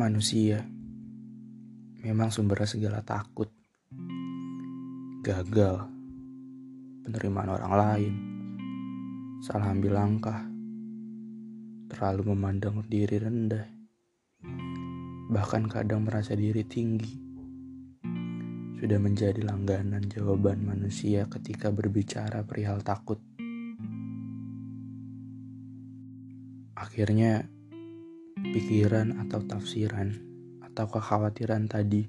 Manusia memang sumber segala takut, gagal, penerimaan orang lain, salah ambil langkah, terlalu memandang diri rendah, bahkan kadang merasa diri tinggi. Sudah menjadi langganan jawaban manusia ketika berbicara perihal takut. Akhirnya, pikiran atau tafsiran atau kekhawatiran tadi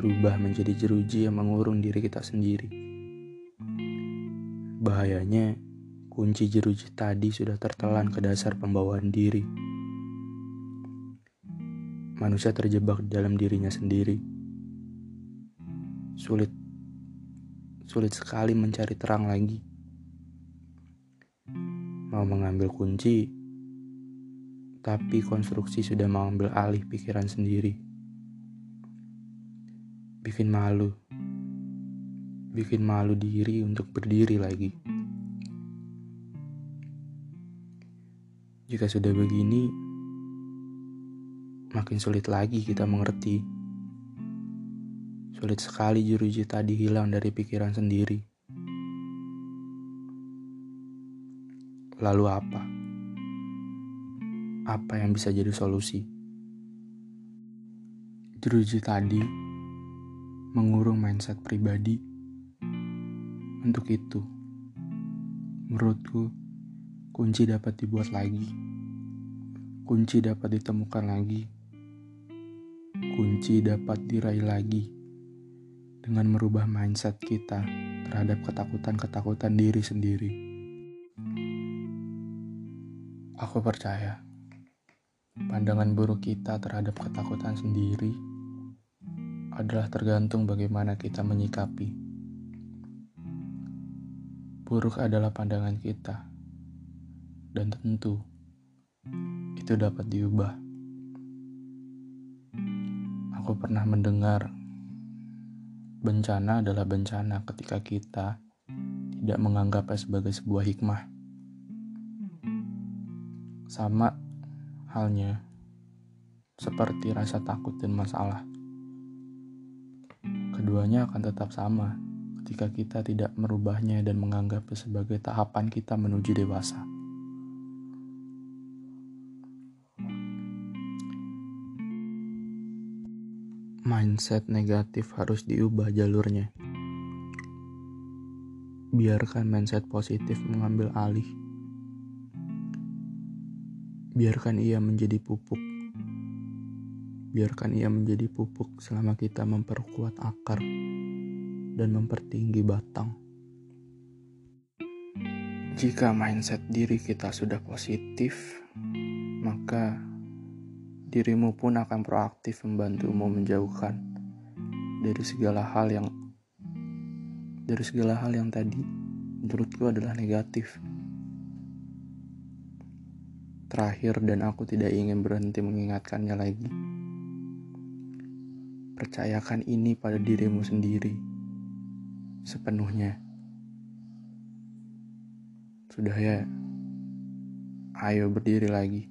berubah menjadi jeruji yang mengurung diri kita sendiri. Bahayanya, kunci jeruji tadi sudah tertelan ke dasar pembawaan diri. Manusia terjebak dalam dirinya sendiri. Sulit, sulit sekali mencari terang lagi. Mau mengambil kunci, tapi konstruksi sudah mengambil alih pikiran sendiri. Bikin malu, bikin malu diri untuk berdiri lagi. Jika sudah begini, makin sulit lagi kita mengerti. Sulit sekali jeruji tadi hilang dari pikiran sendiri. Lalu apa? Apa yang bisa jadi solusi. Jeruji tadi mengurung mindset pribadi. Untuk itu, menurutku, kunci dapat dibuat lagi. Kunci dapat ditemukan lagi. Kunci dapat diraih lagi dengan merubah mindset kita terhadap ketakutan-ketakutan diri sendiri. Aku percaya Pandangan buruk kita terhadap ketakutan sendiri adalah tergantung bagaimana kita menyikapi. Buruk adalah pandangan kita, dan tentu itu dapat diubah. Aku pernah mendengar bencana adalah bencana ketika kita tidak menganggapnya sebagai sebuah hikmah. Sama halnya seperti rasa takut dan masalah. Keduanya akan tetap sama ketika kita tidak merubahnya dan menganggapnya sebagai tahapan kita menuju dewasa. Mindset negatif harus diubah jalurnya. Biarkan mindset positif mengambil alih Biarkan ia menjadi pupuk. Biarkan ia menjadi pupuk selama kita memperkuat akar dan mempertinggi batang. Jika mindset diri kita sudah positif, maka dirimu pun akan proaktif membantumu menjauhkan dari segala hal yang dari segala hal yang tadi menurutku adalah negatif terakhir dan aku tidak ingin berhenti mengingatkannya lagi. Percayakan ini pada dirimu sendiri sepenuhnya. Sudah ya, ayo berdiri lagi.